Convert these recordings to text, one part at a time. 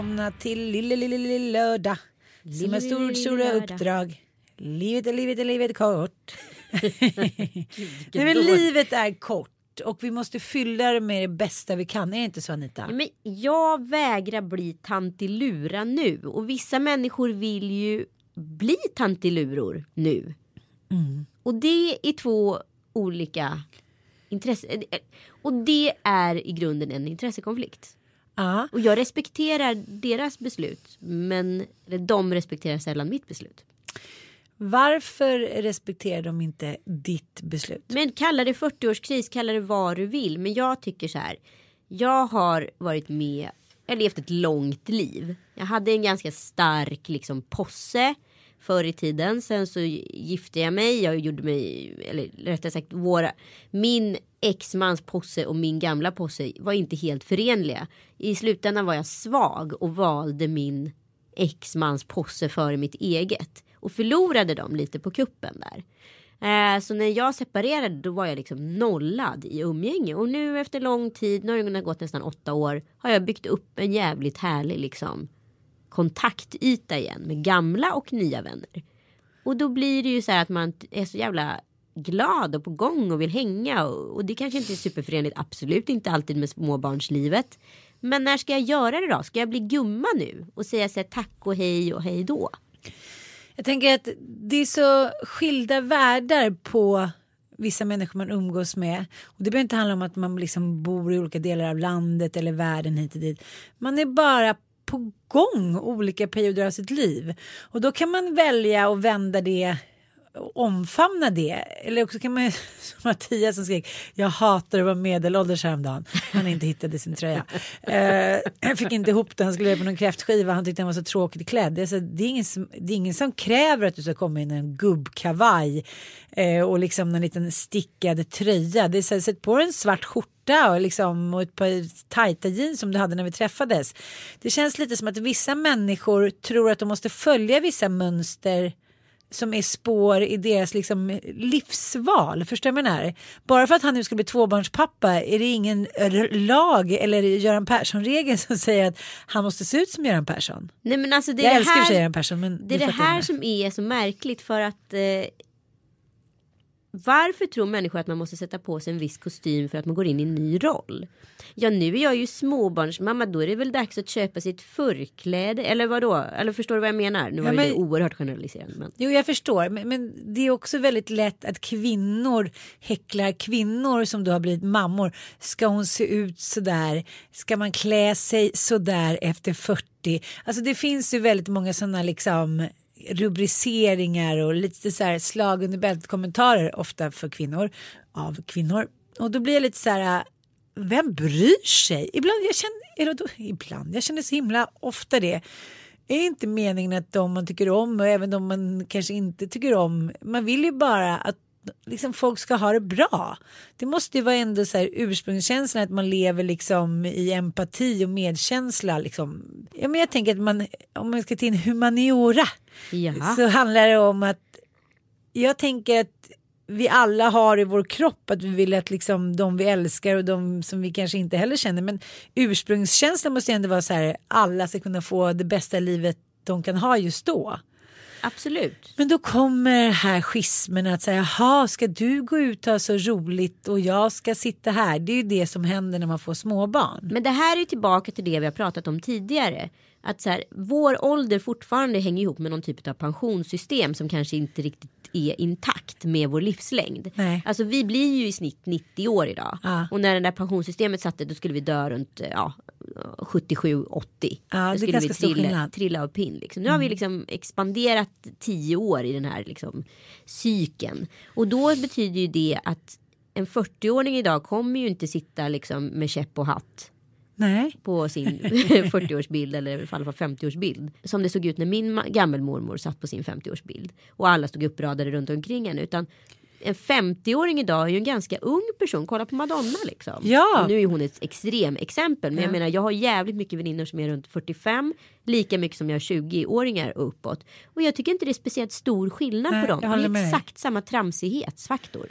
välkomna till Lille Lille Lille Lördag. Som är stor, lille stora uppdrag. Livet är livet är livet kort. Nej, men livet är kort och vi måste fylla det med det bästa vi kan. Är det inte så Anita? Ja, men jag vägrar bli tantilura nu och vissa människor vill ju bli tantiluror nu. Mm. Och det är två olika intressen. Och det är i grunden en intressekonflikt. Ja. Och jag respekterar deras beslut men de respekterar sällan mitt beslut. Varför respekterar de inte ditt beslut? Men kalla det 40-årskris, kalla det vad du vill. Men jag tycker så här. Jag har varit med, jag har levt ett långt liv. Jag hade en ganska stark liksom posse förr i tiden. Sen så gifte jag mig. Jag gjorde mig, eller rättare sagt våra, min exmans posse och min gamla posse var inte helt förenliga. I slutändan var jag svag och valde min exmans posse före mitt eget. Och förlorade dem lite på kuppen där. Eh, så när jag separerade då var jag liksom nollad i umgänge. Och nu efter lång tid, nu har det gått nästan åtta år, har jag byggt upp en jävligt härlig liksom kontaktyta igen med gamla och nya vänner. Och då blir det ju så här att man är så jävla glad och på gång och vill hänga. Och, och det kanske inte är superförenligt, absolut inte alltid med småbarnslivet. Men när ska jag göra det då? Ska jag bli gumma nu och säga så här, tack och hej och hej då? Jag tänker att det är så skilda världar på vissa människor man umgås med. Och det behöver inte handla om att man liksom bor i olika delar av landet eller världen hit och dit. Man är bara på gång olika perioder av sitt liv. Och då kan man välja att vända det och omfamna det. Eller också kan man som Mattias som skrek jag hatar att vara medelålders häromdagen. Han inte hittade sin tröja. Uh, fick inte ihop det, han skulle göra på någon kräftskiva. Han tyckte han var så tråkigt klädd. Det är, så, det är, ingen, som, det är ingen som kräver att du ska komma in i en gubbkavaj uh, och liksom en liten stickad tröja. Det är så, sätt på dig en svart skjorta och, liksom, och ett par tajta jeans som du hade när vi träffades. Det känns lite som att vissa människor tror att de måste följa vissa mönster som är spår i deras liksom livsval. Förstår du vad? Bara för att han nu ska bli tvåbarnspappa är det ingen lag eller Göran Persson-regel som säger att han måste se ut som Göran Persson. Nej, men alltså det är jag det älskar här... Göran Persson men Det är det här som är så märkligt för att eh, varför tror människor att man måste sätta på sig en viss kostym för att man går in i en ny roll? Ja, nu är jag ju småbarnsmamma, då är det väl dags att köpa sitt förkläde eller vad då? Eller förstår du vad jag menar? Nu var Ja, men- det oerhört generaliserande. Men... Jo, jag förstår. Men, men det är också väldigt lätt att kvinnor häcklar kvinnor som då har blivit mammor. Ska hon se ut så där? Ska man klä sig så där efter 40? Alltså det finns ju väldigt många sådana liksom rubriceringar och lite så här slag under bältet kommentarer ofta för kvinnor av kvinnor. Och då blir jag lite så här äh, vem bryr sig? Ibland, jag känner, eller då, ibland, jag känner så himla ofta det. Är inte meningen att de man tycker om och även de man kanske inte tycker om, man vill ju bara att liksom folk ska ha det bra. Det måste ju vara ändå så här ursprungskänslan att man lever liksom i empati och medkänsla. Liksom. Ja, men jag tänker att man, om man ska till en humaniora Ja. så handlar det om att jag tänker att vi alla har i vår kropp att vi vill att liksom de vi älskar och de som vi kanske inte heller känner. Men ursprungskänslan måste ju ändå vara så här alla ska kunna få det bästa livet de kan ha just då. Absolut. Men då kommer här schismen att säga, jaha, ska du gå ut och ha så roligt och jag ska sitta här. Det är ju det som händer när man får småbarn. Men det här är tillbaka till det vi har pratat om tidigare. Att så här, vår ålder fortfarande hänger ihop med någon typ av pensionssystem som kanske inte riktigt är intakt med vår livslängd. Nej. Alltså vi blir ju i snitt 90 år idag. Ja. Och när det där pensionssystemet satte då skulle vi dö runt ja, 77-80. det är då skulle vi trilla. Mm. trilla av pinn. Liksom. Nu har vi liksom expanderat 10 år i den här liksom, cykeln. Och då betyder ju det att en 40-åring idag kommer ju inte sitta liksom, med käpp och hatt Nej. på sin 40-årsbild eller i alla fall 50-årsbild. Som det såg ut när min gammelmormor satt på sin 50-årsbild. Och alla stod uppradade runt omkring henne. Utan en 50-åring idag är ju en ganska ung person. Kolla på Madonna liksom. Ja. Och nu är hon ett extrem exempel. Men jag Ja. menar jag har jävligt mycket väninnor som är runt 45. Lika mycket som jag har 20-åringar och uppåt. Och jag tycker inte det är speciellt stor skillnad Nej, på dem. jag Det är exakt samma tramsighetsfaktor.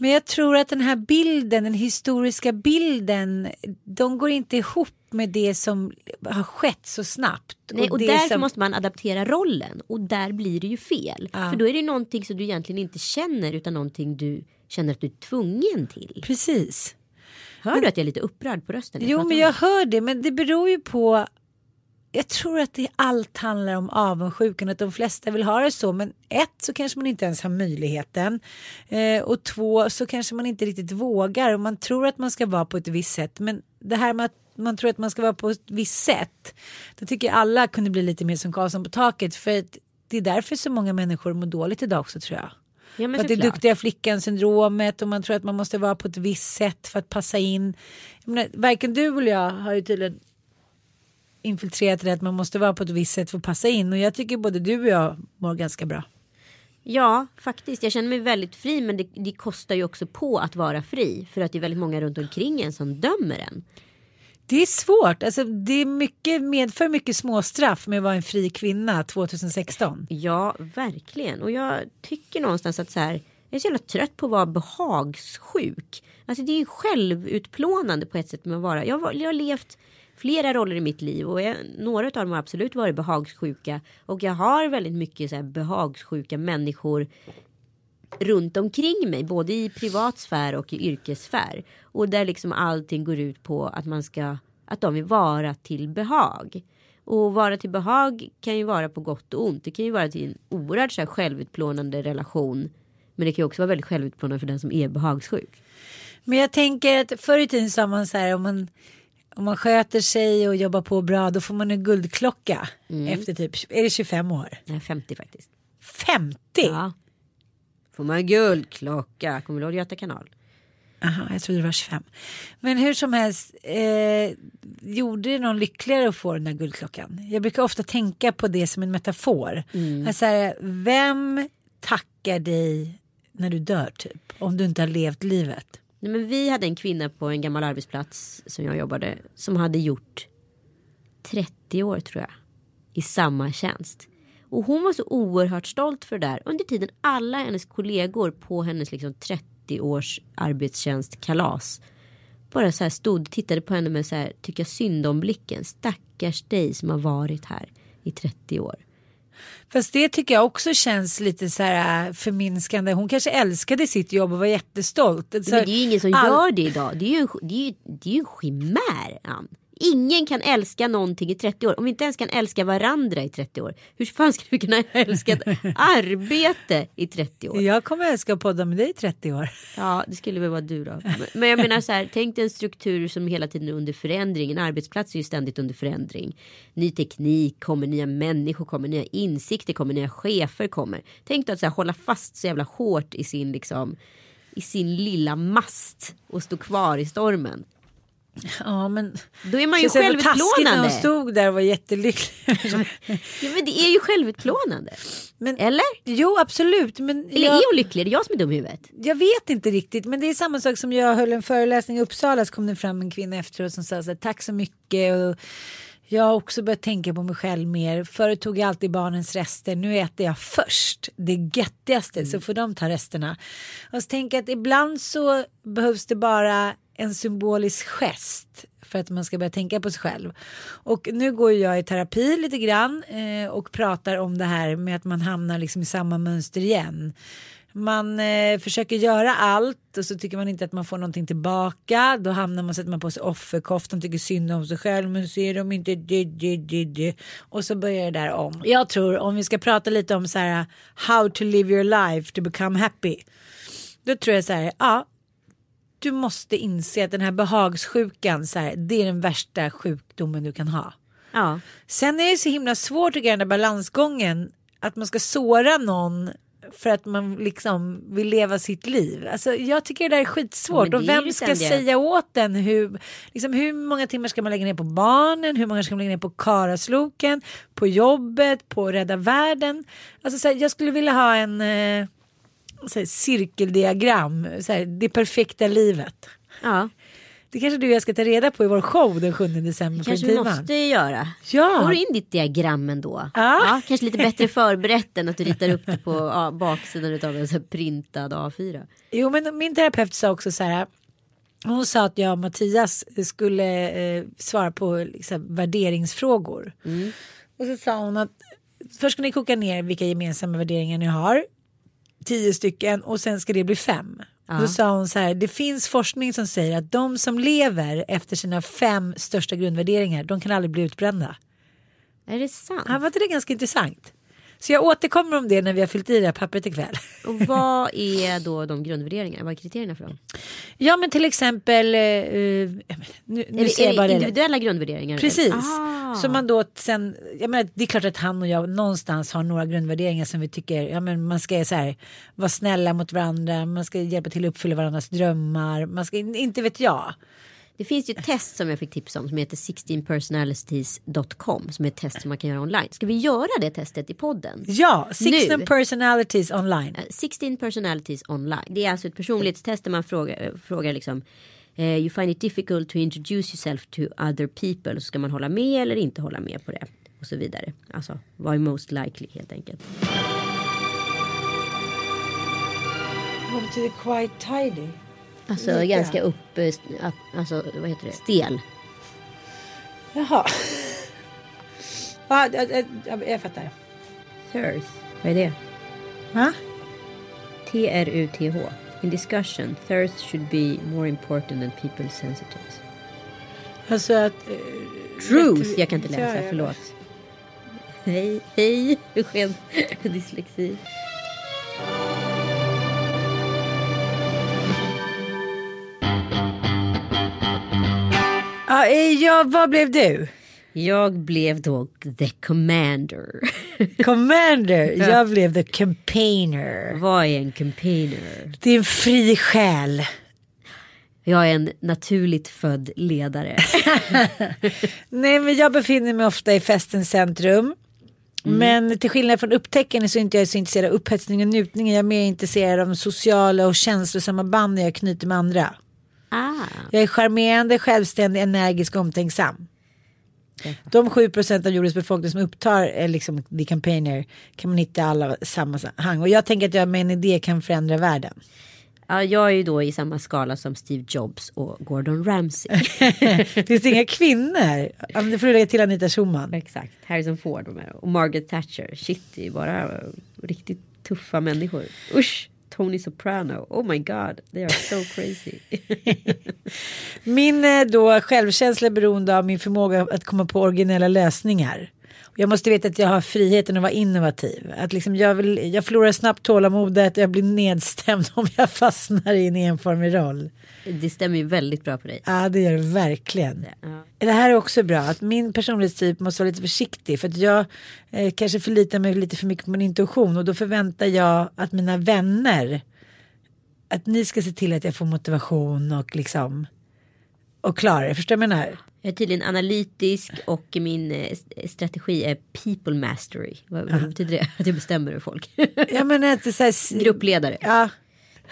Men jag tror att den här bilden, den historiska bilden, de går inte ihop med det som har skett så snabbt. Nej, och det därför som... måste man adaptera rollen och där blir det ju fel. Ja. För då är det någonting som du egentligen inte känner utan någonting du känner att du är tvungen till. Precis. Hör du att jag är lite upprörd på rösten? Jo men jag hör det men det beror ju på jag tror att det allt handlar om avundsjukan att de flesta vill ha det så men ett så kanske man inte ens har möjligheten eh, och två så kanske man inte riktigt vågar och man tror att man ska vara på ett visst sätt men det här med att man tror att man ska vara på ett visst sätt då tycker jag alla kunde bli lite mer som Karlsson på taket för det är därför så många människor mår dåligt idag också tror jag. Ja, För att det är duktiga flickan syndromet och man tror att man måste vara på ett visst sätt för att passa in. Jag menar, varken du eller jag har ju tydligen infiltrerat det att man måste vara på ett visst sätt för att passa in och jag tycker både du och jag mår ganska bra. Ja, faktiskt. Jag känner mig väldigt fri men det, det kostar ju också på att vara fri. För att det är väldigt många runt omkring en som dömer en. Det är svårt, alltså det är mycket, medför mycket småstraff med att vara en fri kvinna 2016. Ja, verkligen. Och jag tycker någonstans att så här, jag är så jävla trött på att vara behagssjuk. Alltså det är ju självutplånande på ett sätt med att vara. Jag, jag har levt flera roller i mitt liv och jag, några av dem har absolut varit behagssjuka. Och jag har väldigt mycket så här behagssjuka människor runt omkring mig, både i privat sfär och i yrkessfär. Och där liksom allting går ut på att man ska, att de vill vara till behag. Och vara till behag kan ju vara på gott och ont. Det kan ju vara till en oerhört så här självutplånande relation. Men det kan ju också vara väldigt självutplånande för den som är behagssjuk. Men jag tänker att förr i tiden sa man så här om man, om man sköter sig och jobbar på bra då får man en guldklocka efter typ, är det 25 år? Nej, 50 faktiskt. 50? Ja. Får man guldklocka. Kommer du ihåg Göta kanal? Aha, jag trodde det var 25. Men hur som helst, eh, gjorde det någon lyckligare att få den där guldklockan? Jag brukar ofta tänka på det som en metafor. Alltså, här, vem tackar dig när du dör typ? Om du inte har levt livet. Nej, men vi hade en kvinna på en gammal arbetsplats som jag jobbade som hade gjort 30 år tror jag i samma tjänst. Och hon var så oerhört stolt för det där. Under tiden alla hennes kollegor på hennes liksom 30 års arbetstjänstkalas bara så här stod tittade på henne med så här tycka synd om blicken. Stackars dig som har varit här i 30 år. Fast det tycker jag också känns lite så här äh, förminskande. Hon kanske älskade sitt jobb och var jättestolt. Så Men det är ju ingen som all- gör det idag. Det är ju det är ju, det är ju en chimär. Ingen kan älska någonting i 30 år. Om vi inte ens kan älska varandra i 30 år. Hur fan ska vi kunna älska ett arbete i 30 år? Jag kommer älska att podda med dig i 30 år. Ja, det skulle väl vara du då. Men jag menar så här, tänk dig en struktur som hela tiden är under förändring. En arbetsplats är ju ständigt under förändring. Ny teknik kommer, nya människor kommer, nya insikter kommer, nya chefer kommer. Tänk dig att så här, hålla fast så jävla hårt i sin liksom i sin lilla mast och stå kvar i stormen. Ja men. Då är man ju taskigt när självutplånande. hon stod där och var jättelycklig. Ja, men det är ju självutplånande. men, Eller? Jo absolut. Men Eller jag, är hon lycklig? Är det jag som är dum i huvudet? jag vet inte riktigt. Men det är samma sak som jag höll en föreläsning i Uppsala så kom det fram en kvinna efteråt som sa så här, tack så mycket. Och jag har också börjat tänka på mig själv mer. Förut tog jag alltid barnens rester. Nu äter jag först det göttigaste så får de ta resterna. Och så tänker jag att ibland så behövs det bara en symbolisk gest för att man ska börja tänka på sig själv. Och nu går jag i terapi lite grann eh, och pratar om det här med att man hamnar liksom i samma mönster igen. Man eh, försöker göra allt och så tycker man inte att man får någonting tillbaka. Då hamnar man, sätter man på sig offerkoftan, tycker synd om sig själv men ser de inte det, dy, dy, dy. Och så börjar det där om. Jag tror om vi ska prata lite om så här how to live your life to become happy. Då tror jag så här, ja du måste inse att den här behagssjukan, så här, det är den värsta sjukdomen du kan ha. Ja. Sen är det så himla svårt att göra den där balansgången att man ska såra någon för att man liksom vill leva sitt liv. Alltså, jag tycker det där är skitsvårt. Ja, och det är vem ska säga åt den hur, liksom, hur många timmar ska man lägga ner på barnen? Hur många ska man lägga ner på karasloken? På jobbet? På rädda världen? Alltså, så här, jag skulle vilja ha en eh, här, cirkeldiagram. Så här, det perfekta livet. ja. Det kanske du och jag ska ta reda på i vår show den 7 december på kanske vi måste göra. Ja. Får in ditt diagram ändå? Ja. kanske lite bättre förberett än att du ritar upp det på ja, baksidan av en så printad A4. Jo men min terapeut sa också så här. Hon sa att jag och Mattias skulle eh, svara på liksom, värderingsfrågor. Och så sa hon att först ska ni koka ner vilka gemensamma värderingar ni har. Tio stycken och sen ska det bli fem. Och Då sa hon så här, det finns forskning som säger att de som lever efter sina fem största grundvärderingar, de kan aldrig bli utbrända. Är det sant? Ja, var inte det ganska intressant? Så jag återkommer om det när vi har fyllt i det här pappret ikväll. Och vad är då de grundvärderingarna? Vad är kriterierna för dem? Ja men till exempel, eh, eh, nu, nu Är ser jag det, bara det det. individuella grundvärderingar? Precis. Ah. Så man då sen, jag menar, det är klart att han och jag någonstans har några grundvärderingar som vi tycker, ja men man ska så här, vara snälla mot varandra, man ska hjälpa till att uppfylla varandras drömmar, man ska, inte vet jag. Det finns ju ett test som jag fick tips om som heter 16personalities.com som är ett test som man kan göra online. Ska vi göra det testet i podden? Ja, 16 Nu. personalities online. Eh, 16 personalities online. Det är alltså ett personlighetstest där man frågar, eh, frågar liksom eh, You find it difficult to introduce yourself to other people. Så ska man hålla med eller inte hålla med på det. Och så vidare. Alltså vad är most likely helt enkelt. Vad betyder quite tidy? Alltså Lika. ganska upp, eh, alltså vad heter det, stel. Jaha. Ja, jag, jag, jag, fattar. Thirst. Vad är det? Va? T-R-U-T-H. In discussion, thirst should be more important than people's sensitives. Alltså att... eh, Truth. Jag kan inte läsa, förlåt. Hej, hej. Eugen. Dyslexi. Ja, eh, ja, vad blev du? Jag blev då the commander. Commander. Jag blev the campaigner. Vad är en campaigner? Det är en fri själ. Jag är en naturligt född ledare. Nej men jag befinner mig ofta i festens centrum. Men till skillnad från upptäckaren så är inte jag så intresserad av upphetsning och njutning. Jag är mer intresserad av sociala och känslosamma band jag knyter med andra. Ah. Jag är charmerande, självständig, energisk och omtänksam. De 7 procent av jordens befolkning som upptar eh, liksom, the campaigner kan man hitta alla sammanhang. Och jag tänker att jag med en idé kan förändra världen. Ja, jag är ju då i samma skala som Steve Jobs och Gordon Ramsay. Finns det inga kvinnor? Ja, Det får du lägga till Anita Schumann. Exakt, Harrison Ford med. Och Margaret Thatcher. Shit, det är bara riktigt tuffa människor. Usch! Tony Soprano. Oh my god, they are so crazy. Min eh, då självkänsla är beroende av min förmåga att komma på originella lösningar. Jag måste veta att jag har friheten att vara innovativ. Att liksom jag, vill, jag förlorar snabbt tålamodet, jag blir nedstämd om jag fastnar i en enformig roll. det stämmer ju väldigt bra på dig. Ja, det gör det verkligen. Ja. Det här är också bra, att min personlighetstyp måste vara lite försiktig. För att jag eh, kanske förlitar mig lite för mycket på min intuition. Och då förväntar jag att mina vänner, att ni ska se till att jag får motivation och liksom och klara det. Förstår du vad jag menar? Jag är tydligen analytisk och min eh, strategi är people mastery. Vad, vad betyder det? Att jag bestämmer över folk. Jag menar att så här, Gruppledare. Ja.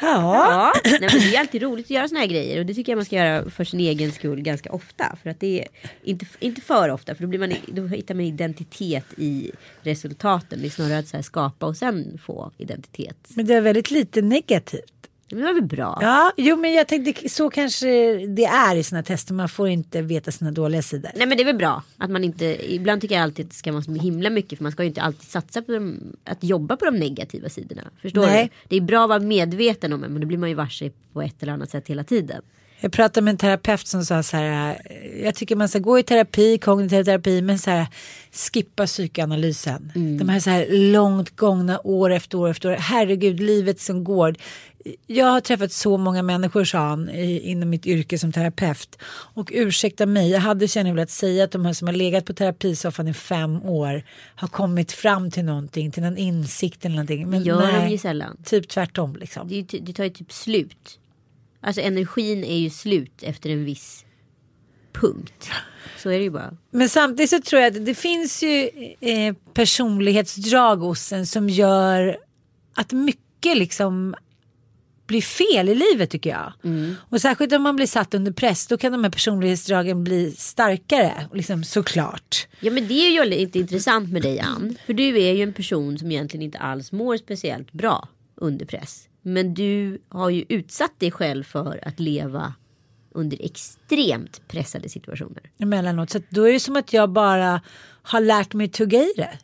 Ja. Ja, nej, men det är alltid roligt att göra såna här grejer och det tycker jag man ska göra för sin egen skull ganska ofta. För att det är inte, inte för ofta för då, blir man, då hittar man identitet i resultaten. Det är snarare att så skapa och sen få identitet. Men det är väldigt lite negativt. Det var väl bra? Ja, jo men jag tänkte så kanske det är i såna tester. Man får inte veta sina dåliga sidor. Nej men det är väl bra att man inte, ibland tycker jag alltid att det ska vara så himla mycket för man ska ju inte alltid satsa på de, att jobba på de negativa sidorna. Förstår Nej. du? Det är bra att vara medveten om det men då blir man ju varse på ett eller annat sätt hela tiden. Jag pratade med en terapeut som sa så här. Jag tycker man ska gå i terapi, kognitiv terapi, men så här skippa psykoanalysen. De här så här långt gångna år efter år efter år. Herregud, livet som går. Jag har träffat så många människor, sa han, i, inom mitt yrke som terapeut. Och ursäkta mig, jag hade känner velat säga att de här som har legat på terapisoffan i fem år har kommit fram till någonting, till någon insikt eller någonting. Men gör de nej, ju sällan. Typ tvärtom liksom. Det, det tar ju typ slut. Alltså energin är ju slut efter en viss punkt. Så är det ju bara. Men samtidigt så tror jag att det finns ju eh, personlighetsdrag hos en som gör att mycket liksom blir fel i livet tycker jag. Och särskilt om man blir satt under press då kan de här personlighetsdragen bli starkare. Liksom, såklart. Ja men det är ju lite intressant med dig Ann. För du är ju en person som egentligen inte alls mår speciellt bra under press. Men du har ju utsatt dig själv för att leva under extremt pressade situationer. Emellanåt. Så då är det som att jag bara har lärt mig tugga i det.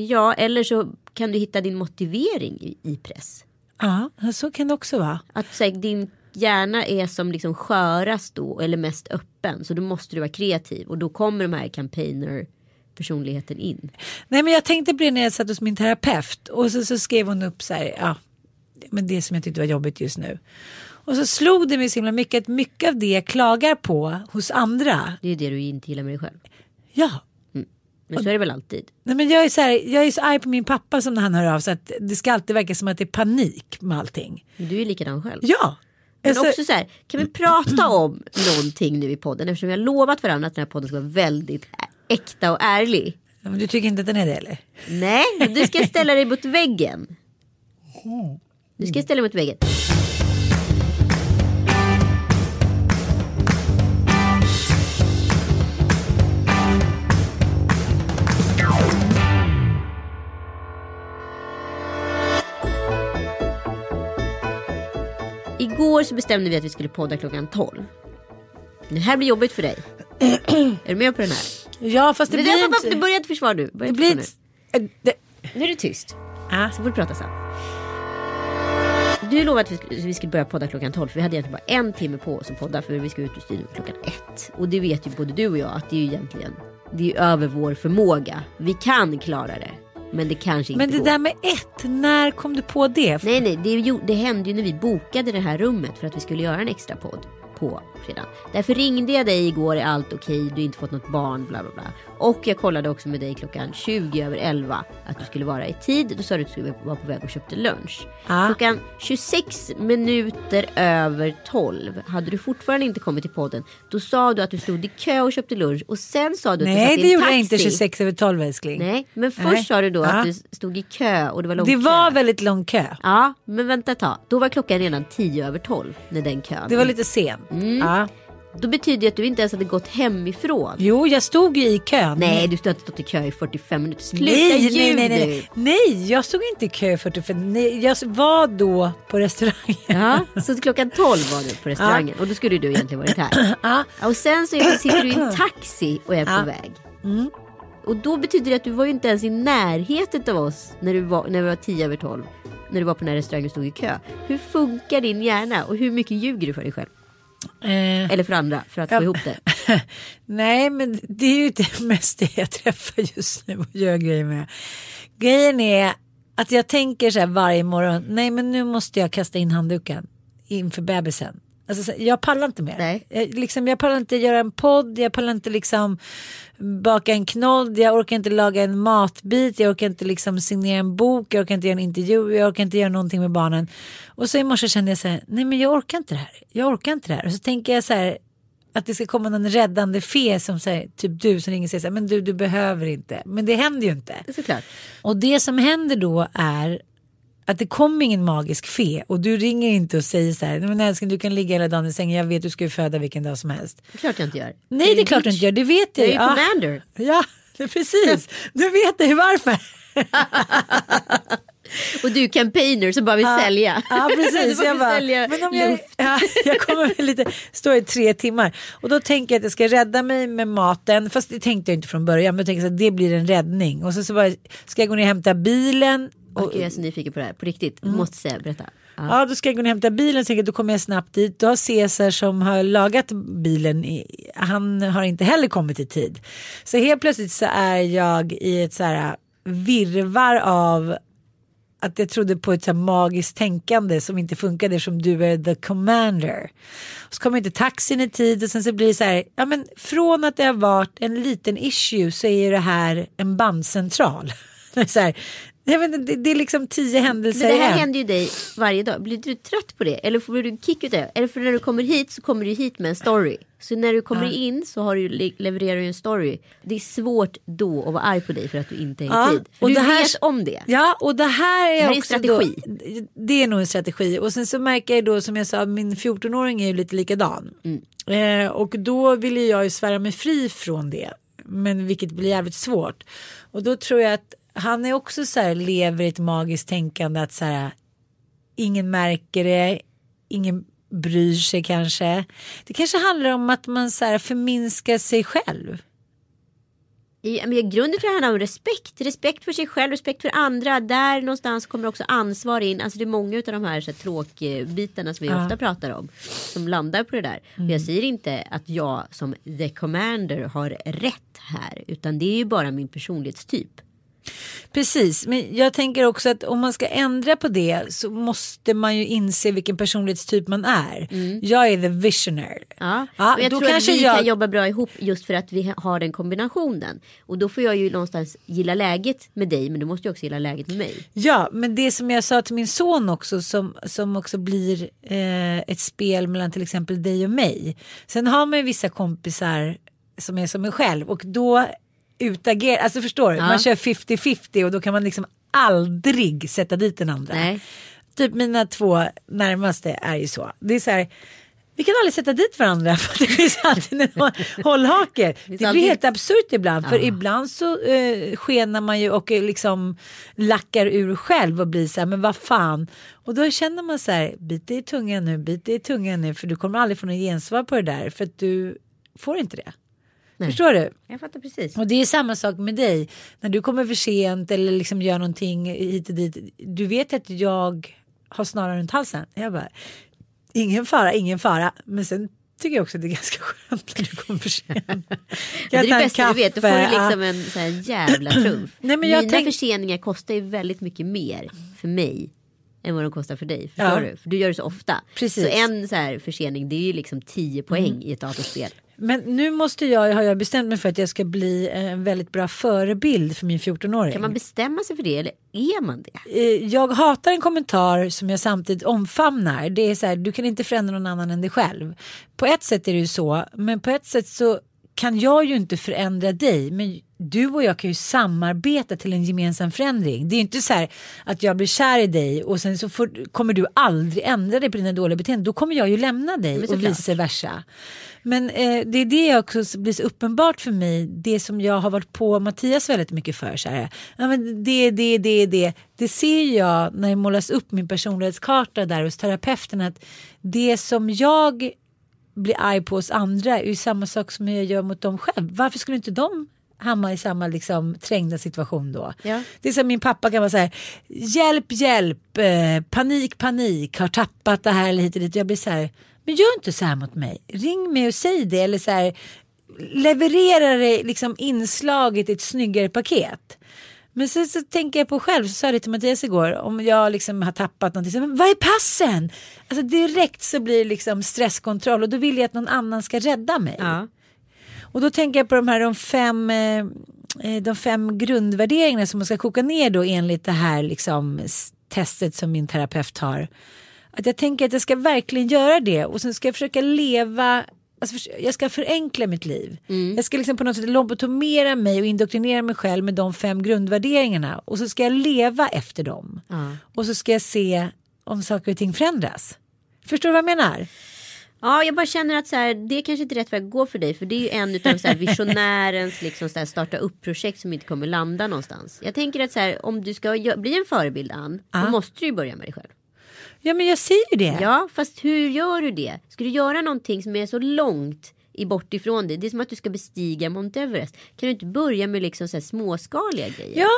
Ja eller så kan du hitta din motivering i press. Ja, så kan det också vara. Att så här, din hjärna är som liksom skörast då eller mest öppen. Så då måste du vara kreativ och då kommer de här campaigner personligheten in. Nej men jag tänkte på det när jag satt hos min terapeut och så, så skrev hon upp så här, ja, men det som jag tyckte var jobbigt just nu. Och så slog det mig så himla mycket att mycket av det jag klagar på hos andra, Det är det du inte gillar med dig själv. ja. Men så är det väl alltid. Nej, men jag, är så här, jag är så arg på min pappa som när han hör av sig att det ska alltid verka som att det är panik med allting. Du är likadan själv. Ja. Men Alltså, också så här, kan vi prata om någonting nu i podden eftersom vi har lovat varandra att den här podden ska vara väldigt äkta och ärlig. men du tycker inte att den är det eller? Nej, du ska ställa dig mot väggen. Du ska ställa dig mot väggen. Igår så bestämde vi att vi skulle podda klockan 12. Det här blir jobbigt för dig. Är du med på den här? Ja fast det Men blir det, inte... börja inte försvara nu. Börja Det blir inte... äh, det- nu. nu är det tyst. Ah. Så får du prata sen. Du lovade att vi skulle, börja podda klockan 12 för vi hade egentligen bara en timme på oss att podda för vi ska ut ur studion klockan ett. Och det vet ju både du och jag att det är ju egentligen det är över vår förmåga. Vi kan klara det. Men det kanske inte Men det går. där med ett, när kom du på det? Nej nej, det, det hände ju när vi bokade det här rummet för att vi skulle göra en extra podd på fredag. Därför ringde jag dig igår, är allt okej, du har inte fått något barn, bla bla bla. Och jag kollade också med dig klockan 20 över 11 att du skulle vara i tid. Då sa du att du skulle vara på väg och köpte lunch. Ja. Klockan 26 minuter över 12 hade du fortfarande inte kommit till podden. Då sa du att du stod i kö och köpte lunch och sen sa du att du Nej satt i det en gjorde taxi. jag inte 26 över 12 älskling. Nej, men först Nej. sa du då Ja. att du stod i kö och det var lång Det kö. var väldigt lång kö. Ja, men vänta ett tag. Då var klockan redan 10 över 12 när den kön. Det var lite sen. Mm. Ja. Då betyder det att du inte ens hade gått hemifrån. Jo jag stod ju i kön. Nej, du har inte stått i kö i 45 minuter. Sluta nej, ljug nej, nej, nej, nej, jag stod inte i kö 45. Nej, jag var då på restaurangen. Ja, så klockan 12 var du på restaurangen och då skulle du egentligen varit här. Ja. Ja, och sen så sitter du i en taxi och är Ja. på väg. Och då betyder det att du var ju inte ens i närheten av oss när, du var, när vi var 10 över 12. När du var på den här restaurangen och stod i kö. Hur funkar din hjärna och hur mycket ljuger du för dig själv? Eh, Eller för andra för att få ihop det? nej men det är ju det mest det jag träffar just nu och gör grejer med. Grejen är att jag tänker så här varje morgon. Nej men nu måste jag kasta in handduken inför bebisen. Alltså, så- jag pallar inte mer. Nej. Jag, liksom, jag pallar inte göra en podd, jag pallar inte liksom baka en knodd, jag orkar inte laga en matbit, jag orkar inte liksom signera en bok, jag orkar inte göra en intervju, jag orkar inte göra någonting med barnen. Och så i morse kände jag så här, nej men jag orkar inte det här, jag orkar inte det här. Och så tänker jag så här, att det ska komma någon räddande fe som säger, typ du som ringer och säger så här, men du, du behöver inte. Men det händer ju inte. Såklart. Och det som händer då är att det kommer ingen magisk fe och du ringer inte och säger så här, men älskling du kan ligga hela dagen i sängen, jag vet du ska ju föda vilken dag som helst. Det är klart jag inte gör. Nej det är klart du inte gör, det vet jag Jag är ju Ja. commander. Ja, det är precis. Du vet det, varför. Och du campaigner som bara vill sälja. Ja precis. jag, bara, men om jag, ja, jag kommer lite, stå i tre timmar och då tänker jag att jag ska rädda mig med maten. Fast det tänkte jag inte från början. Men jag tänkte att det blir en räddning. Och så, så bara, ska jag gå ner och hämta bilen. Och, Okej, jag är så nyfiken på det här. På riktigt. Mm. Måste säga, berätta. Ja. Ja, då ska jag gå och hämta bilen. Så då kommer jag snabbt dit. Då har Cesar som har lagat bilen. Han har inte heller kommit i tid. Så helt plötsligt så är jag i ett så här virvar av att jag trodde på ett så magiskt tänkande som inte funkade som du är the commander. Så kommer inte taxin i tid och sen så blir det så här, ja men från att det har varit en liten issue så är det här en bandcentral. Så här, jag vet, det, det är liksom tio Men händelser det i här en. händer ju dig varje dag. Blir du trött på det? Eller får du en kick utav det? Eller för när du kommer hit så kommer du hit med en story. Så när du kommer in så har du, le- levererar du en story. Det är svårt då att vara arg på dig för att du inte är i Ja, tid. För och du det här- vet om det. Ja och det här är, Det här är en strategi. Då, det är nog en strategi och sen så märker jag då som jag sa min 14-åring är ju lite likadan. Mm. Eh, och då vill jag ju svära mig fri från det. Men vilket blir jävligt svårt. Och då tror jag att han är också så här lever i ett magiskt tänkande att så här ingen märker det, ingen bryr sig kanske. Det kanske handlar om att man så här förminskar sig själv. I, men i grunden tror jag det handlar om respekt. Respekt för sig själv, respekt för andra. Där någonstans kommer också ansvar in. Alltså det är många av de här, så här tråkbitarna som vi ofta pratar om. Som landar på det där. Och Mm. jag säger inte att jag som the commander har rätt här. Utan det är ju bara min personlighetstyp. Precis, men jag tänker också att om man ska ändra på det så måste man ju inse vilken personlighetstyp man är. Jag är the visionary. Ja, Ja, och jag då tror att kanske vi jag- kan jobba bra ihop just för att vi har den kombinationen. Och då får jag ju någonstans gilla läget med dig men du måste ju också gilla läget med mig. Ja, men det som jag sa till min son också som, som också blir eh, ett spel mellan till exempel dig och mig. Sen har man ju vissa kompisar som är som mig själv och då utagerar, alltså förstår du, Ja. man kör 50-50 och då kan man liksom aldrig sätta dit den andra. Nej. Typ mina två närmaste är ju så. Det är så här, vi kan aldrig sätta dit varandra för det finns alltid en hållhake. Det blir alltid- helt absurt ibland. För ibland så eh, skenar man ju och eh, liksom lackar ur själv och blir så här, men vad fan. Och då känner man så här, bit i tungan nu, bit i tungan nu. För du kommer aldrig få något gensvar på det där. För att du får inte det. Förstår du? Jag fattar precis. Och det är samma sak med dig. När du kommer för sent eller liksom gör någonting hit och dit. Du vet att jag har snaran runt halsen. Jag bara, ingen fara, ingen fara. Men sen tycker jag också att det är ganska skönt när du kommer för sent. Det är det bästa du vet. Då får du liksom en sån här jävla trumf. Nej, men jag Mina tänk- förseningar kostar ju väldigt mycket mer för mig. Än vad de kostar för dig. Förstår Ja. du? För du gör det så ofta. Precis. Så en så här försening det är ju liksom 10 poäng i ett datorspel. Men nu måste jag, har jag bestämt mig för att jag ska bli en väldigt bra förebild för min 14-åring. Kan man bestämma sig för det eller är man det? Eh, jag hatar en kommentar som jag samtidigt omfamnar. Det är så här, du kan inte förändra någon annan än dig själv. På ett sätt är det ju så, men på ett sätt så kan jag ju inte förändra dig. Men du och jag kan ju samarbeta till en gemensam förändring. Det är ju inte så här att jag blir kär i dig och sen så får, kommer du aldrig ändra dig på dina dåliga beteenden. Då kommer jag ju lämna dig och vice versa. Men eh, det är det också blir så uppenbart för mig. Det som jag har varit på Mattias väldigt mycket för. Så här, ja, men det, det, det, det. Det ser jag när jag målas upp min personlighetskarta där hos terapeuten. Att det som jag blir arg på hos andra är ju samma sak som jag gör mot dem själv. Varför skulle inte de hamna i samma liksom, trängda situation då? Ja. Det är som min pappa kan vara så här, hjälp, hjälp, eh, panik, panik, har tappat det här eller hit och dit. Jag blir så här, men gör inte så här mot mig. Ring mig och säg det eller så här, leverera det liksom inslaget i ett snyggare paket. Men sen så tänker jag på själv, så sa jag det till Mattias igår, om jag liksom har tappat någonting, så, men vad är passen? Alltså direkt så blir det liksom stresskontroll och då vill jag att någon annan ska rädda mig. Ja. Och då tänker jag på de här de fem, eh, eh, de fem grundvärderingarna som man ska koka ner då enligt det här liksom testet som min terapeut har. Att jag tänker att jag ska verkligen göra det och sen ska jag försöka leva Alltså, jag ska förenkla mitt liv. Mm. Jag ska liksom på något sätt lobotomera mig och indoktrinera mig själv med de fem grundvärderingarna. Och så ska jag leva efter dem. Ja. Och så ska jag se om saker och ting förändras. Förstår du vad jag menar? Ja, jag bara känner att så här, det kanske inte är rätt väg att gå för dig. För det är ju en utav så här, visionärens liksom, så här, starta upp-projekt som inte kommer landa någonstans. Jag tänker att så här, om du ska bli en förebild Ann, då måste du ju börja med dig själv. Ja men jag säger ju det. Ja, fast hur gör du det? Ska du göra någonting som är så långt i bort ifrån dig? Det är som att du ska bestiga Mount Everest. Kan du inte börja med liksom så här småskaliga grejer? Ja,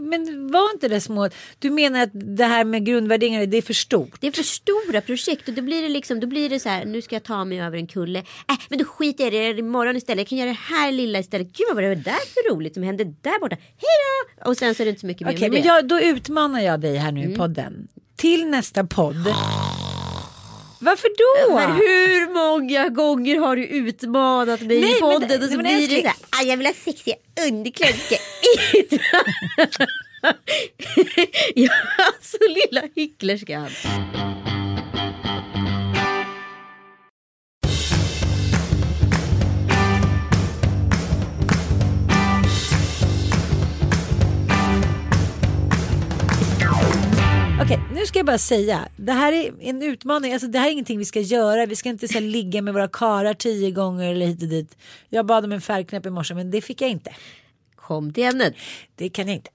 men, var inte det små. Du menar att det här med grundvärderingar det är för stort? Det är för stora projekt och då blir det liksom, då blir det så här, nu ska jag ta mig över en kulle. Äh, men då skiter jag i det imorgon istället. Jag kan göra det här lilla istället. Gud vad var det där för roligt som hände där borta. Hej då! Och sen så är det inte så mycket mer Okej, med men det. jag, då utmanar jag dig här nu Mm. i podden. Till nästa podd. Varför då? Men hur många gånger har du utmanat mig Nej, i men podden det- och så men blir det så här, "Ah, jag vill ha sexiga underkläder. ska jag utmana." ja, alltså lilla hycklerskan. Ska jag bara säga. Det här är en utmaning. Alltså, det här är ingenting vi ska göra. Vi ska inte så här, ligga med våra karar tio gånger eller hit och dit. Jag bad om en färgknapp i morse men det fick jag inte. Kom till ämnet. Det kan jag inte.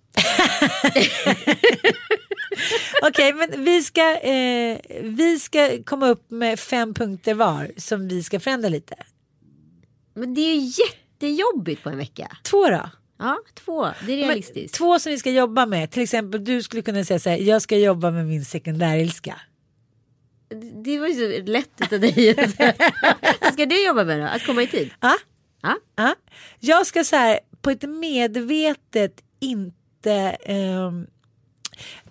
Okej, men vi ska, eh, vi ska komma upp med fem punkter var som vi ska förändra lite. Men det är ju jättejobbigt på en vecka. Två då? Ja, två. Det är Men, realistiskt. två som vi ska jobba med. Till exempel du skulle kunna säga så här. Jag ska jobba med min sekundärilska. Det var ju så lätt utav dig. Vad ska du jobba med då? Att komma i tid? Ja. Ja. Ja. Jag ska så här på ett medvetet inte ehm,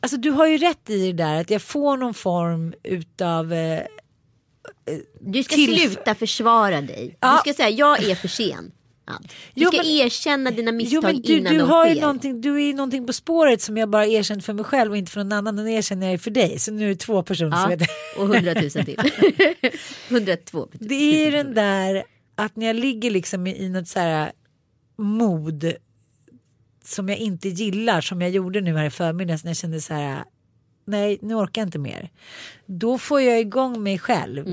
Alltså du har ju rätt i det där att jag får någon form utav eh, Du ska Tillf- sluta försvara dig. Ja. Du ska säga jag är för sen. Du Jo, ska men- erkänna dina misstag Jo men du, innan du de har sker. någonting, du är ju någonting på spåret som jag bara erkänt för mig själv och inte för någon annan. Nu erkänner jag för dig. Så nu är det två personer som Ja, vet. och hundratusen till. Hundratvå. Det är ju den där att när jag ligger liksom i, något så här mod som jag inte gillar som jag gjorde nu här i förmiddags när jag kände så här nej nu orkar jag inte mer. Då får jag igång mig själv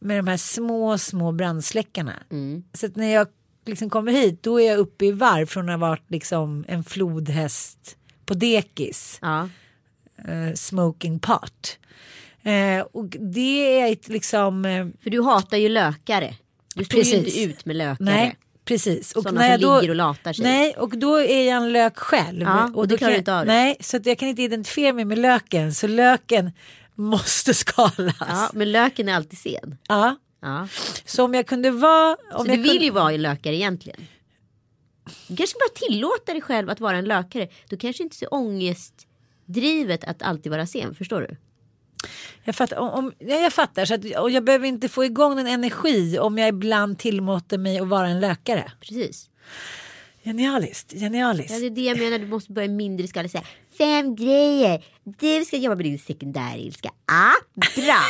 med de här små små brandsläckarna. Så att när jag liksom kommer hit då är jag uppe i varv från att ha varit liksom en flodhäst på dekis Ja. eh, smoking pot. Eh, och det är ett liksom eh, För du hatar ju lökare. Du står ju inte ut med lökare. Nej, precis. Och Sådana när jag som då, ligger och latar sig. Nej, och då är jag en lök själv. Ja, och det då klarar kan- du inte av det. Nej, så att jag kan inte identifiera mig med löken. Så löken måste skalas. Ja. men löken är alltid sen. Ja. Så om jag kunde vara... Om Så du vill kunde, ju vara en lökare egentligen. Du kanske bara tillåta dig själv att vara en lökare. Du kanske inte ser ångestdrivet att alltid vara sen. Förstår du? jag, fattar, om, ja, jag fattar. Så att, och jag behöver inte få igång en energi om jag ibland tillåter mig att vara en lökare. Precis. Genialiskt, genialiskt. Ja, det är det jag menar. Du måste börja mindre skala. Säga, Fem grejer. Du ska jobba med din sekundärilska. Ah, bra.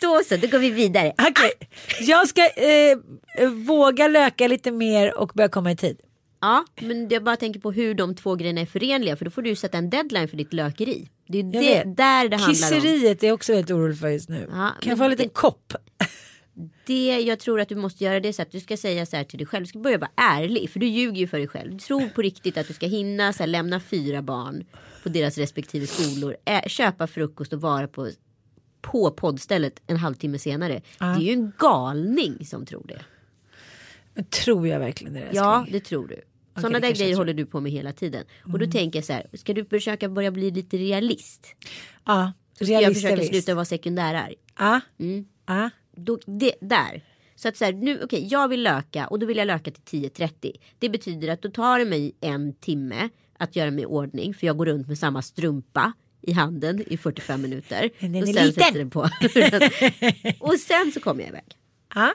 Då så, då går vi vidare. Okej, jag ska eh, våga löka lite mer och börja komma i tid. Ja, men jag bara tänker på hur de två grejerna är förenliga. För då får du sätta en deadline för ditt lökeri. Det är det, där det handlar om. Kisseriet är också väldigt orolig för just nu. Ja, kan jag få en liten det- kopp? Det jag tror att du måste göra det är så att du ska säga så här till dig själv. Du ska börja vara ärlig. För du ljuger ju för dig själv. Du tror på riktigt att du ska hinna så här, lämna fyra barn på deras respektive skolor. Ä, köpa frukost och vara på, på poddstället en halvtimme senare. Det är ju en galning som tror det. Men tror jag verkligen det? älskling? Ja, det tror du. Sådana det där grejer håller du på med hela tiden. Och då tänker jag så här. Ska du försöka börja bli lite realist? ja Ska jag realist försöka sluta vara sekundärarg? Ja, Mm. ja. Då, det, där. Så att så här, nu, okej, jag vill löka och då vill jag löka till 10.30. Det betyder att då tar det mig en timme att göra mig i ordning. För jag går runt med samma strumpa i handen i 45 minuter. Den är och liten. sätter den på. och sen så kommer jag iväg. ja.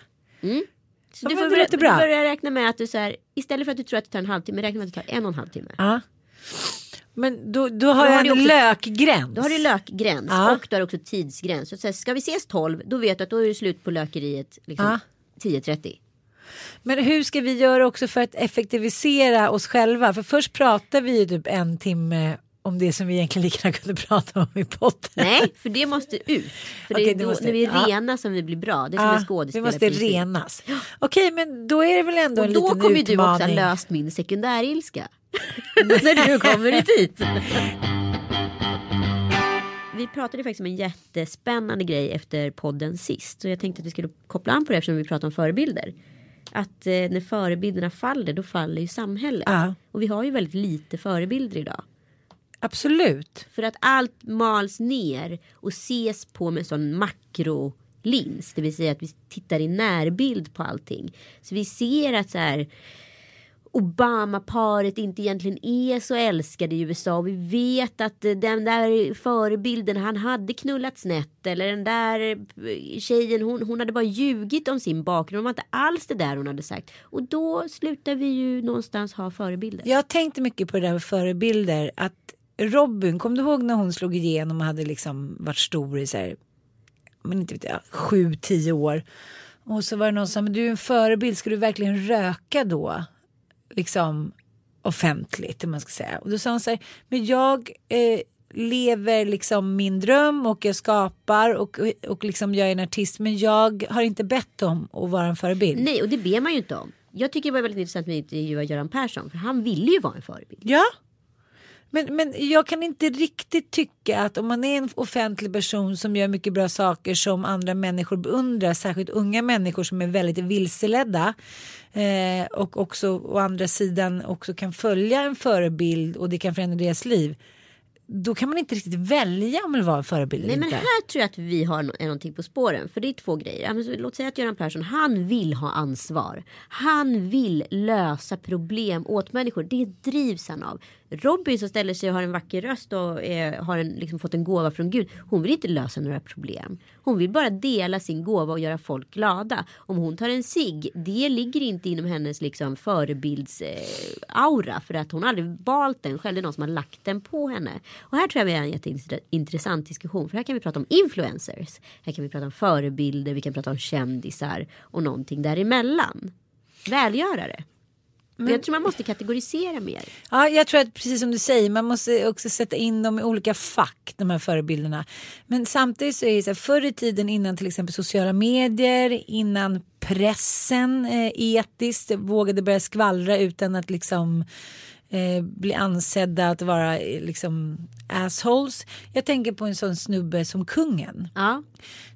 Så Ja, du får börja, bra. du börjar räkna med att du så här, istället för att du tror att det tar en halvtimme, räkna med att det tar en och en halv timme. ja. Men då, då har Då jag en också- lökgräns. Då har du lökgräns Ja. och du har också tidsgräns. Så ska vi ses 12 då vet du att då är det slut på lökeriet liksom, Ja. 10.30. Men hur ska vi göra också för att effektivisera oss själva? För först pratar vi ju typ en timme om det som vi egentligen lika gärna kunde prata om i podden. Nej, för det måste ut. För det Okej, är det då, måste- när vi är ja. rena som vi blir bra. Det är som Ja, en vi skådespelarprincip. måste renas. Okej, men då är det väl ändå Och en då liten kommer ju du också ha utmaning. löst min sekundärilska. när du kommer hit hit. Vi pratade faktiskt om en jättespännande grej efter podden sist. Så jag tänkte att vi skulle koppla an på det eftersom vi pratar om förebilder. Att eh, när förebilderna faller då faller ju samhället. Ja. Och vi har ju väldigt lite förebilder idag. Absolut. För att allt mals ner och ses på med sån makrolins. Det vill säga att vi tittar i närbild på allting. Så vi ser att så här Obama-paret inte egentligen är så älskade i USA. Och vi vet att eh, den där förebilden, han hade knullat snett. Eller den där eh, tjejen, hon, hon hade bara ljugit om sin bakgrund. Hon var inte alls det där hon hade sagt. Och då slutar vi ju någonstans ha förebilder. Jag tänkte mycket på det där med förebilder. Att Robin, kom du ihåg när hon slog igenom och hade liksom varit stor i så här, men inte vet jag, sju, tio år. Och så var det någon som sa, men du är en förebild, ska du verkligen röka då? Liksom offentligt, om man ska säga. Och då sa hon så här, men jag eh, lever liksom min dröm och jag skapar och, och liksom jag är en artist, men jag har inte bett om att vara en förebild. Nej, och det ber man ju inte om. Jag tycker det var väldigt intressant med intervjua Göran Persson. För han ville ju vara en förebild. Ja. Men, men jag kan inte riktigt tycka att om man är en offentlig person som gör mycket bra saker som andra människor beundrar, särskilt unga människor som är väldigt vilseledda eh, och också å andra sidan också kan följa en förebild och det kan förändra deras liv. Då kan man inte riktigt välja om man vill vara en förebild Nej eller men här tror jag att vi har no- är någonting på spåren. För det är två grejer. Låt säga att Göran Persson, han vill ha ansvar. Han vill lösa problem åt människor. Det drivs han av. Robin som ställer sig och har en vacker röst och eh, har en, liksom fått en gåva från Gud. Hon vill inte lösa några problem. Hon vill bara dela sin gåva och göra folk glada. Om hon tar en cigg, det ligger inte inom hennes liksom förebilds eh, aura. För att hon har aldrig valt den själv. Det är någon som har lagt den på henne. Och här tror jag vi har en jätteintressant diskussion. För här kan vi prata om influencers. Här kan vi prata om förebilder. Vi kan prata om kändisar. Och någonting däremellan. Välgörare. Men jag tror man måste kategorisera mer. Ja, jag tror att precis som du säger, man måste också sätta in dem i olika fack, de här förebilderna. Men samtidigt så är det så här, förr i tiden innan till exempel sociala medier, innan pressen eh, etiskt vågade börja skvallra utan att liksom eh, bli ansedda att vara eh, liksom assholes. Jag tänker på en sån snubbe som kungen Ja.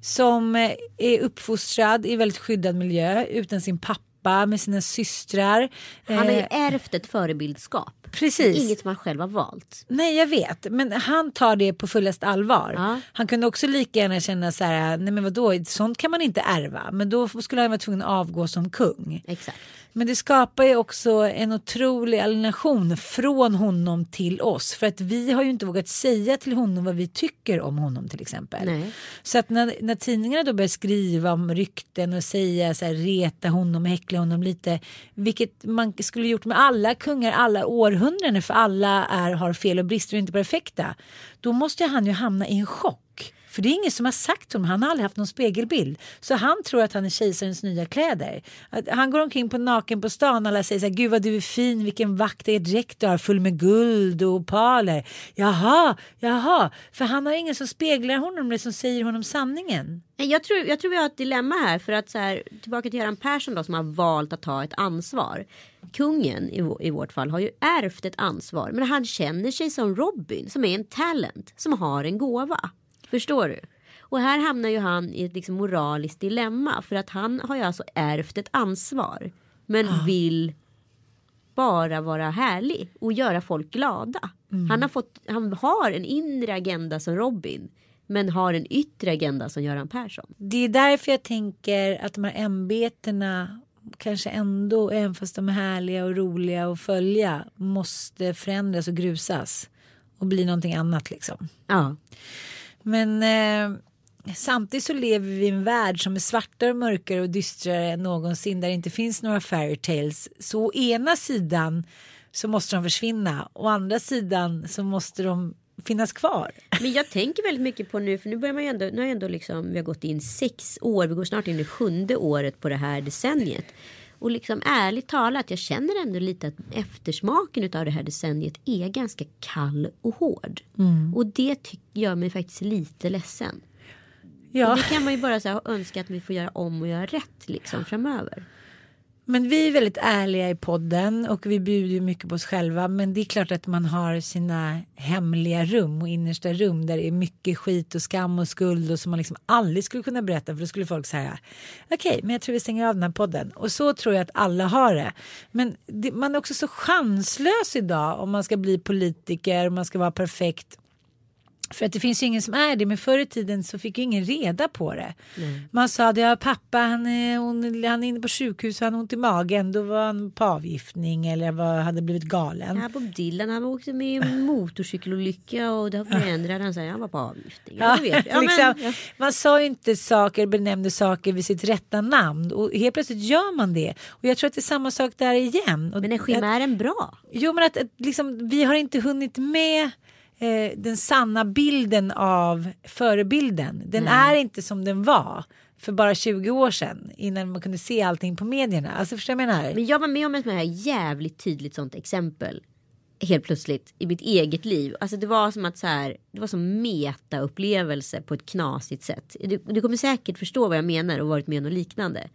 som eh, är uppfostrad i väldigt skyddad miljö utan sin pappa med sina systrar. Han har ju Eh, ärvt ett förebildskap. Precis. Inget som han själv har valt. Nej jag vet men han tar det på fullast allvar. Ja. Han kunde också lika gärna känna så här, nej men vadå, sånt kan man inte ärva. Men då skulle han vara tvungen att avgå som kung. Exakt. Men det skapar ju också en otrolig alienation från honom till oss. För att vi har ju inte vågat säga till honom vad vi tycker om honom till exempel. Nej. Så att när, när tidningarna då börjar skriva om rykten och säga så här, reta honom, häckla honom lite. Vilket man skulle gjort med alla kungar alla århundraden för alla är, har fel och brister och inte perfekta. Då måste han ju hamna i en chock. För det är ingen som har sagt honom, han har aldrig haft någon spegelbild. Så han tror att han är kejsarens nya kläder. Att han går omkring på naken på stan och alla säger så här, gud vad du är fin, vilken vacker dräkt du har full med guld och opaler. Jaha, jaha, för han har ingen som speglar honom eller som säger honom sanningen. Jag tror, jag tror vi har ett dilemma här. För att så här, tillbaka till Göran Persson då som har valt att ta ett ansvar. Kungen i, i vårt fall har ju ärvt ett ansvar. Men han känner sig som Robin som är en talent. Som har en gåva. Förstår du? Och här hamnar ju han i ett liksom moraliskt dilemma. För att han har ju alltså ärvt ett ansvar. Men vill bara vara härlig och göra folk glada. Han, har fått, han har en inre agenda som Robin. Men har en yttre agenda som Göran Persson. Det är därför jag tänker att de här ämbetena kanske ändå, även fast de är härliga och roliga att följa, måste förändras och grusas och bli någonting annat liksom. Ja. Men eh, samtidigt så lever vi i en värld som är svartare och mörkare och dystrare än någonsin där det inte finns några fairy tales. Så å ena sidan så måste de försvinna. Å andra sidan så måste de finnas kvar. Men jag tänker väldigt mycket på nu, för nu börjar man ju ändå, nu har jag ändå liksom, vi har gått in sex år, vi går snart in i sjunde året på det här decenniet. Och liksom ärligt talat, jag känner ändå lite att eftersmaken av det här decenniet är ganska kall och hård. Och det gör mig faktiskt lite ledsen. Och Ja. det kan man ju bara så här, önska att vi får göra om och göra rätt liksom framöver. Men vi är väldigt ärliga i podden och vi bjuder ju mycket på oss själva. Men det är klart att man har sina hemliga rum och innersta rum där det är mycket skit och skam och skuld och som man liksom aldrig skulle kunna berätta för då skulle folk säga okej, men jag tror vi stänger av den här podden. Och så tror jag att alla har det. Men det, man är också så chanslös idag om man ska bli politiker och man ska vara perfekt. För att det finns ju ingen som är det, men förr i tiden så fick ju ingen reda på det. Man sa att ja, pappa han är, hon, han är inne på sjukhus och han har ont i magen, då var han på avgiftning eller var, hade blivit galen. Ja, Bob Dylan han åkte med i en motorcykelolycka och det förändrade han sig. Han var på avgiftning. Ja, Ja. Ja, liksom, men. Man sa ju inte saker, benämnde saker vid sitt rätta namn och helt plötsligt gör man det. Och jag tror att det är samma sak där igen. Och Men är chimären bra? Jo men att, att liksom, vi har inte hunnit med eh, den sanna bilden av förebilden. Den är inte som den var för bara 20 år sedan innan man kunde se allting på medierna. Alltså förstår du vad jag menar? Men jag var med om ett här jävligt tydligt sånt exempel. Helt plötsligt i mitt eget liv. Alltså det var som att så här. Det var som meta-upplevelse på ett knasigt sätt. Du, du kommer säkert förstå vad jag menar och varit med om något liknande.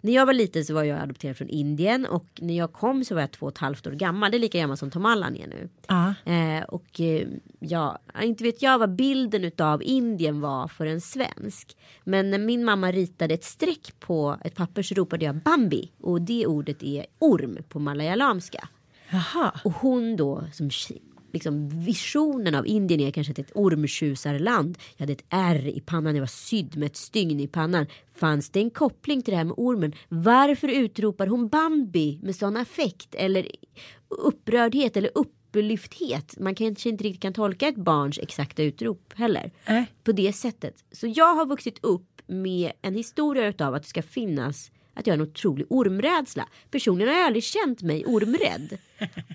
När jag var liten så var jag adopterad från Indien och när jag kom så var jag två och ett halvt år gammal. Det är lika gammal som Tom Allan är nu. Ja. Eh, och eh, ja, inte vet jag vad bilden av Indien var för en svensk. Men när min mamma ritade ett streck på ett papper så ropade jag Bambi. Och det ordet är orm på malayalamska. Jaha. Och hon då som liksom visionen av Indien är kanske ett ormtjusarland. Jag hade ett R i pannan, jag var sydd med ett stygn i pannan. Fanns det en koppling till det här med ormen? Varför utropar hon Bambi med sån affekt eller upprördhet eller upplyfthet? Man kanske inte riktigt kan tolka ett barns exakta utrop heller. Nej. På det sättet. Så jag har vuxit upp med en historia utav att det ska finnas att jag har en otrolig ormrädsla. Personligen har jag aldrig känt mig ormrädd.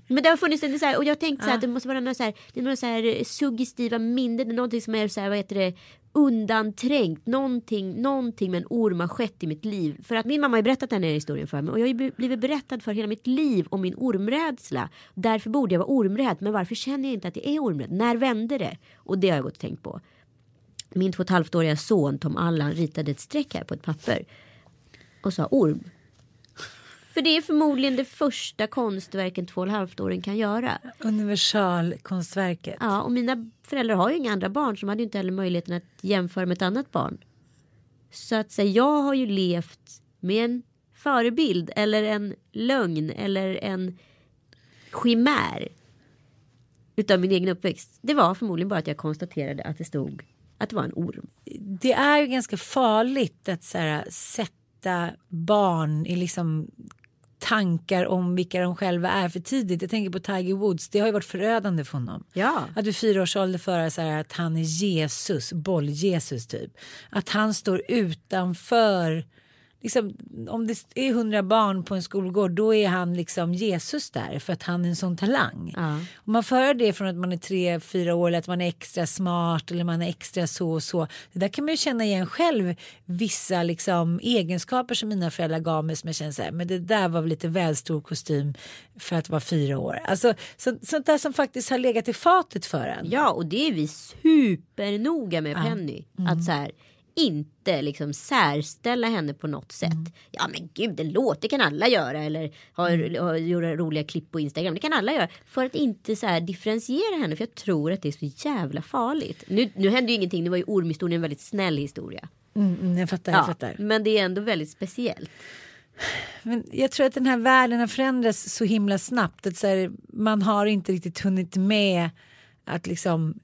Men det har funnits en så här, och jag tänkte så här, att det måste vara några så här, det är några så här suggestiva minnen, någonting som är så här, vad heter det, undanträngt, någonting, någonting med en orm har skett i mitt liv. För att min mamma har berättat den här historien för mig och jag har blivit berättad för hela mitt liv om min ormrädsla. Därför borde jag vara ormrädd, men varför känner jag inte att jag är ormrädd? När vände det? Och det har jag gått och tänkt på. Min två och ett halvt-åriga son Tom Allan ritade ett streck här på ett papper och sa orm. För det är förmodligen det första konstverken två och ett halvt-åring kan göra. Universalkonstverket. Ja, och mina föräldrar har ju inga andra barn så de hade ju inte heller möjligheten att jämföra med ett annat barn. Så att säga, jag har ju levt med en förebild eller en lögn eller en chimär utav min egen uppväxt. Det var förmodligen bara att jag konstaterade att det stod att det var en orm. Det är ju ganska farligt att så här, sätta barn i liksom tankar om vilka de själva är för tidigt. Jag tänker på Tiger Woods. Det har ju varit förödande för honom. Ja. Att vid fyra års ålder föra så här att han är Jesus, boll-Jesus typ. Att han står utanför Liksom, om det är hundra barn på en skolgård då är han liksom Jesus där för att han är en sån talang. Ja. Om man för det från att man är tre, fyra år eller att man är extra smart eller man är extra så och så. Det där kan man ju känna igen själv vissa liksom egenskaper som mina föräldrar gav mig som jag känner så här, men det där var väl lite väl stor kostym för att vara fyra år. Alltså så, sånt där som faktiskt har legat i fatet för en. Ja, och det är vi supernoga med Penny. Att så här, inte liksom särställa henne på något sätt. Ja men gud en låt det kan alla göra eller ha, ha, göra roliga klipp på Instagram. Det kan alla göra. För att inte så här differentiera henne. För jag tror att det är så jävla farligt. Nu, nu hände ju ingenting. Det var ju ormhistorien en väldigt snäll historia. Mm, mm, jag fattar, jag Ja, fattar. men det är ändå väldigt speciellt. Men jag tror att den här världen har förändrats så himla snabbt. Att så här, man har inte riktigt hunnit med att liksom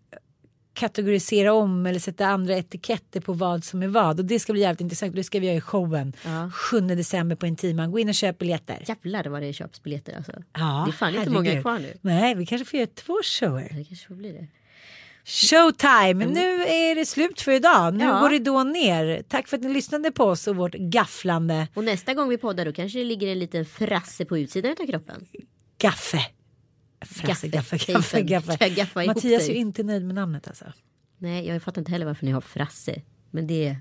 kategorisera om eller sätta andra etiketter på vad som är vad. Och det ska bli jävligt intressant. Det ska vi göra i showen. Ja. 7 december på Intiman. Gå in och köp biljetter. Jävlar vad det köps biljetter alltså. Ja, det är fan inte många kvar nu. Nej, vi kanske får göra två shower. Det kanske får bli det. Showtime! Nu är det slut för idag. Nu Ja. går ridån ner. Tack för att ni lyssnade på oss och vårt gafflande Och nästa gång vi poddar då kanske det ligger en liten frasse på utsidan av kroppen. gaffe. Frasse, Gaffe, gaffe, gaffe, tejpen. gaffe. Kan jag gaffa ihop Mattias är ju inte nöjd med namnet alltså. Nej, jag fattar inte heller varför ni har Frasse. Men det...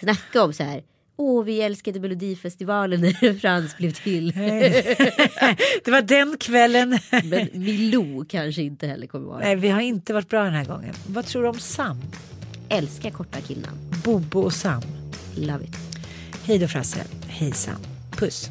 Snacka om så här. Åh, vi älskade Melodifestivalen när Frans blev till. Det var den kvällen. Men Milou kanske inte heller kommer vara. Nej, vi har inte varit bra den här gången. Vad tror du om Sam? Älskar korta killnamn. Bobo och Sam. Love it. Hej då Frasse. Hej Sam. Puss.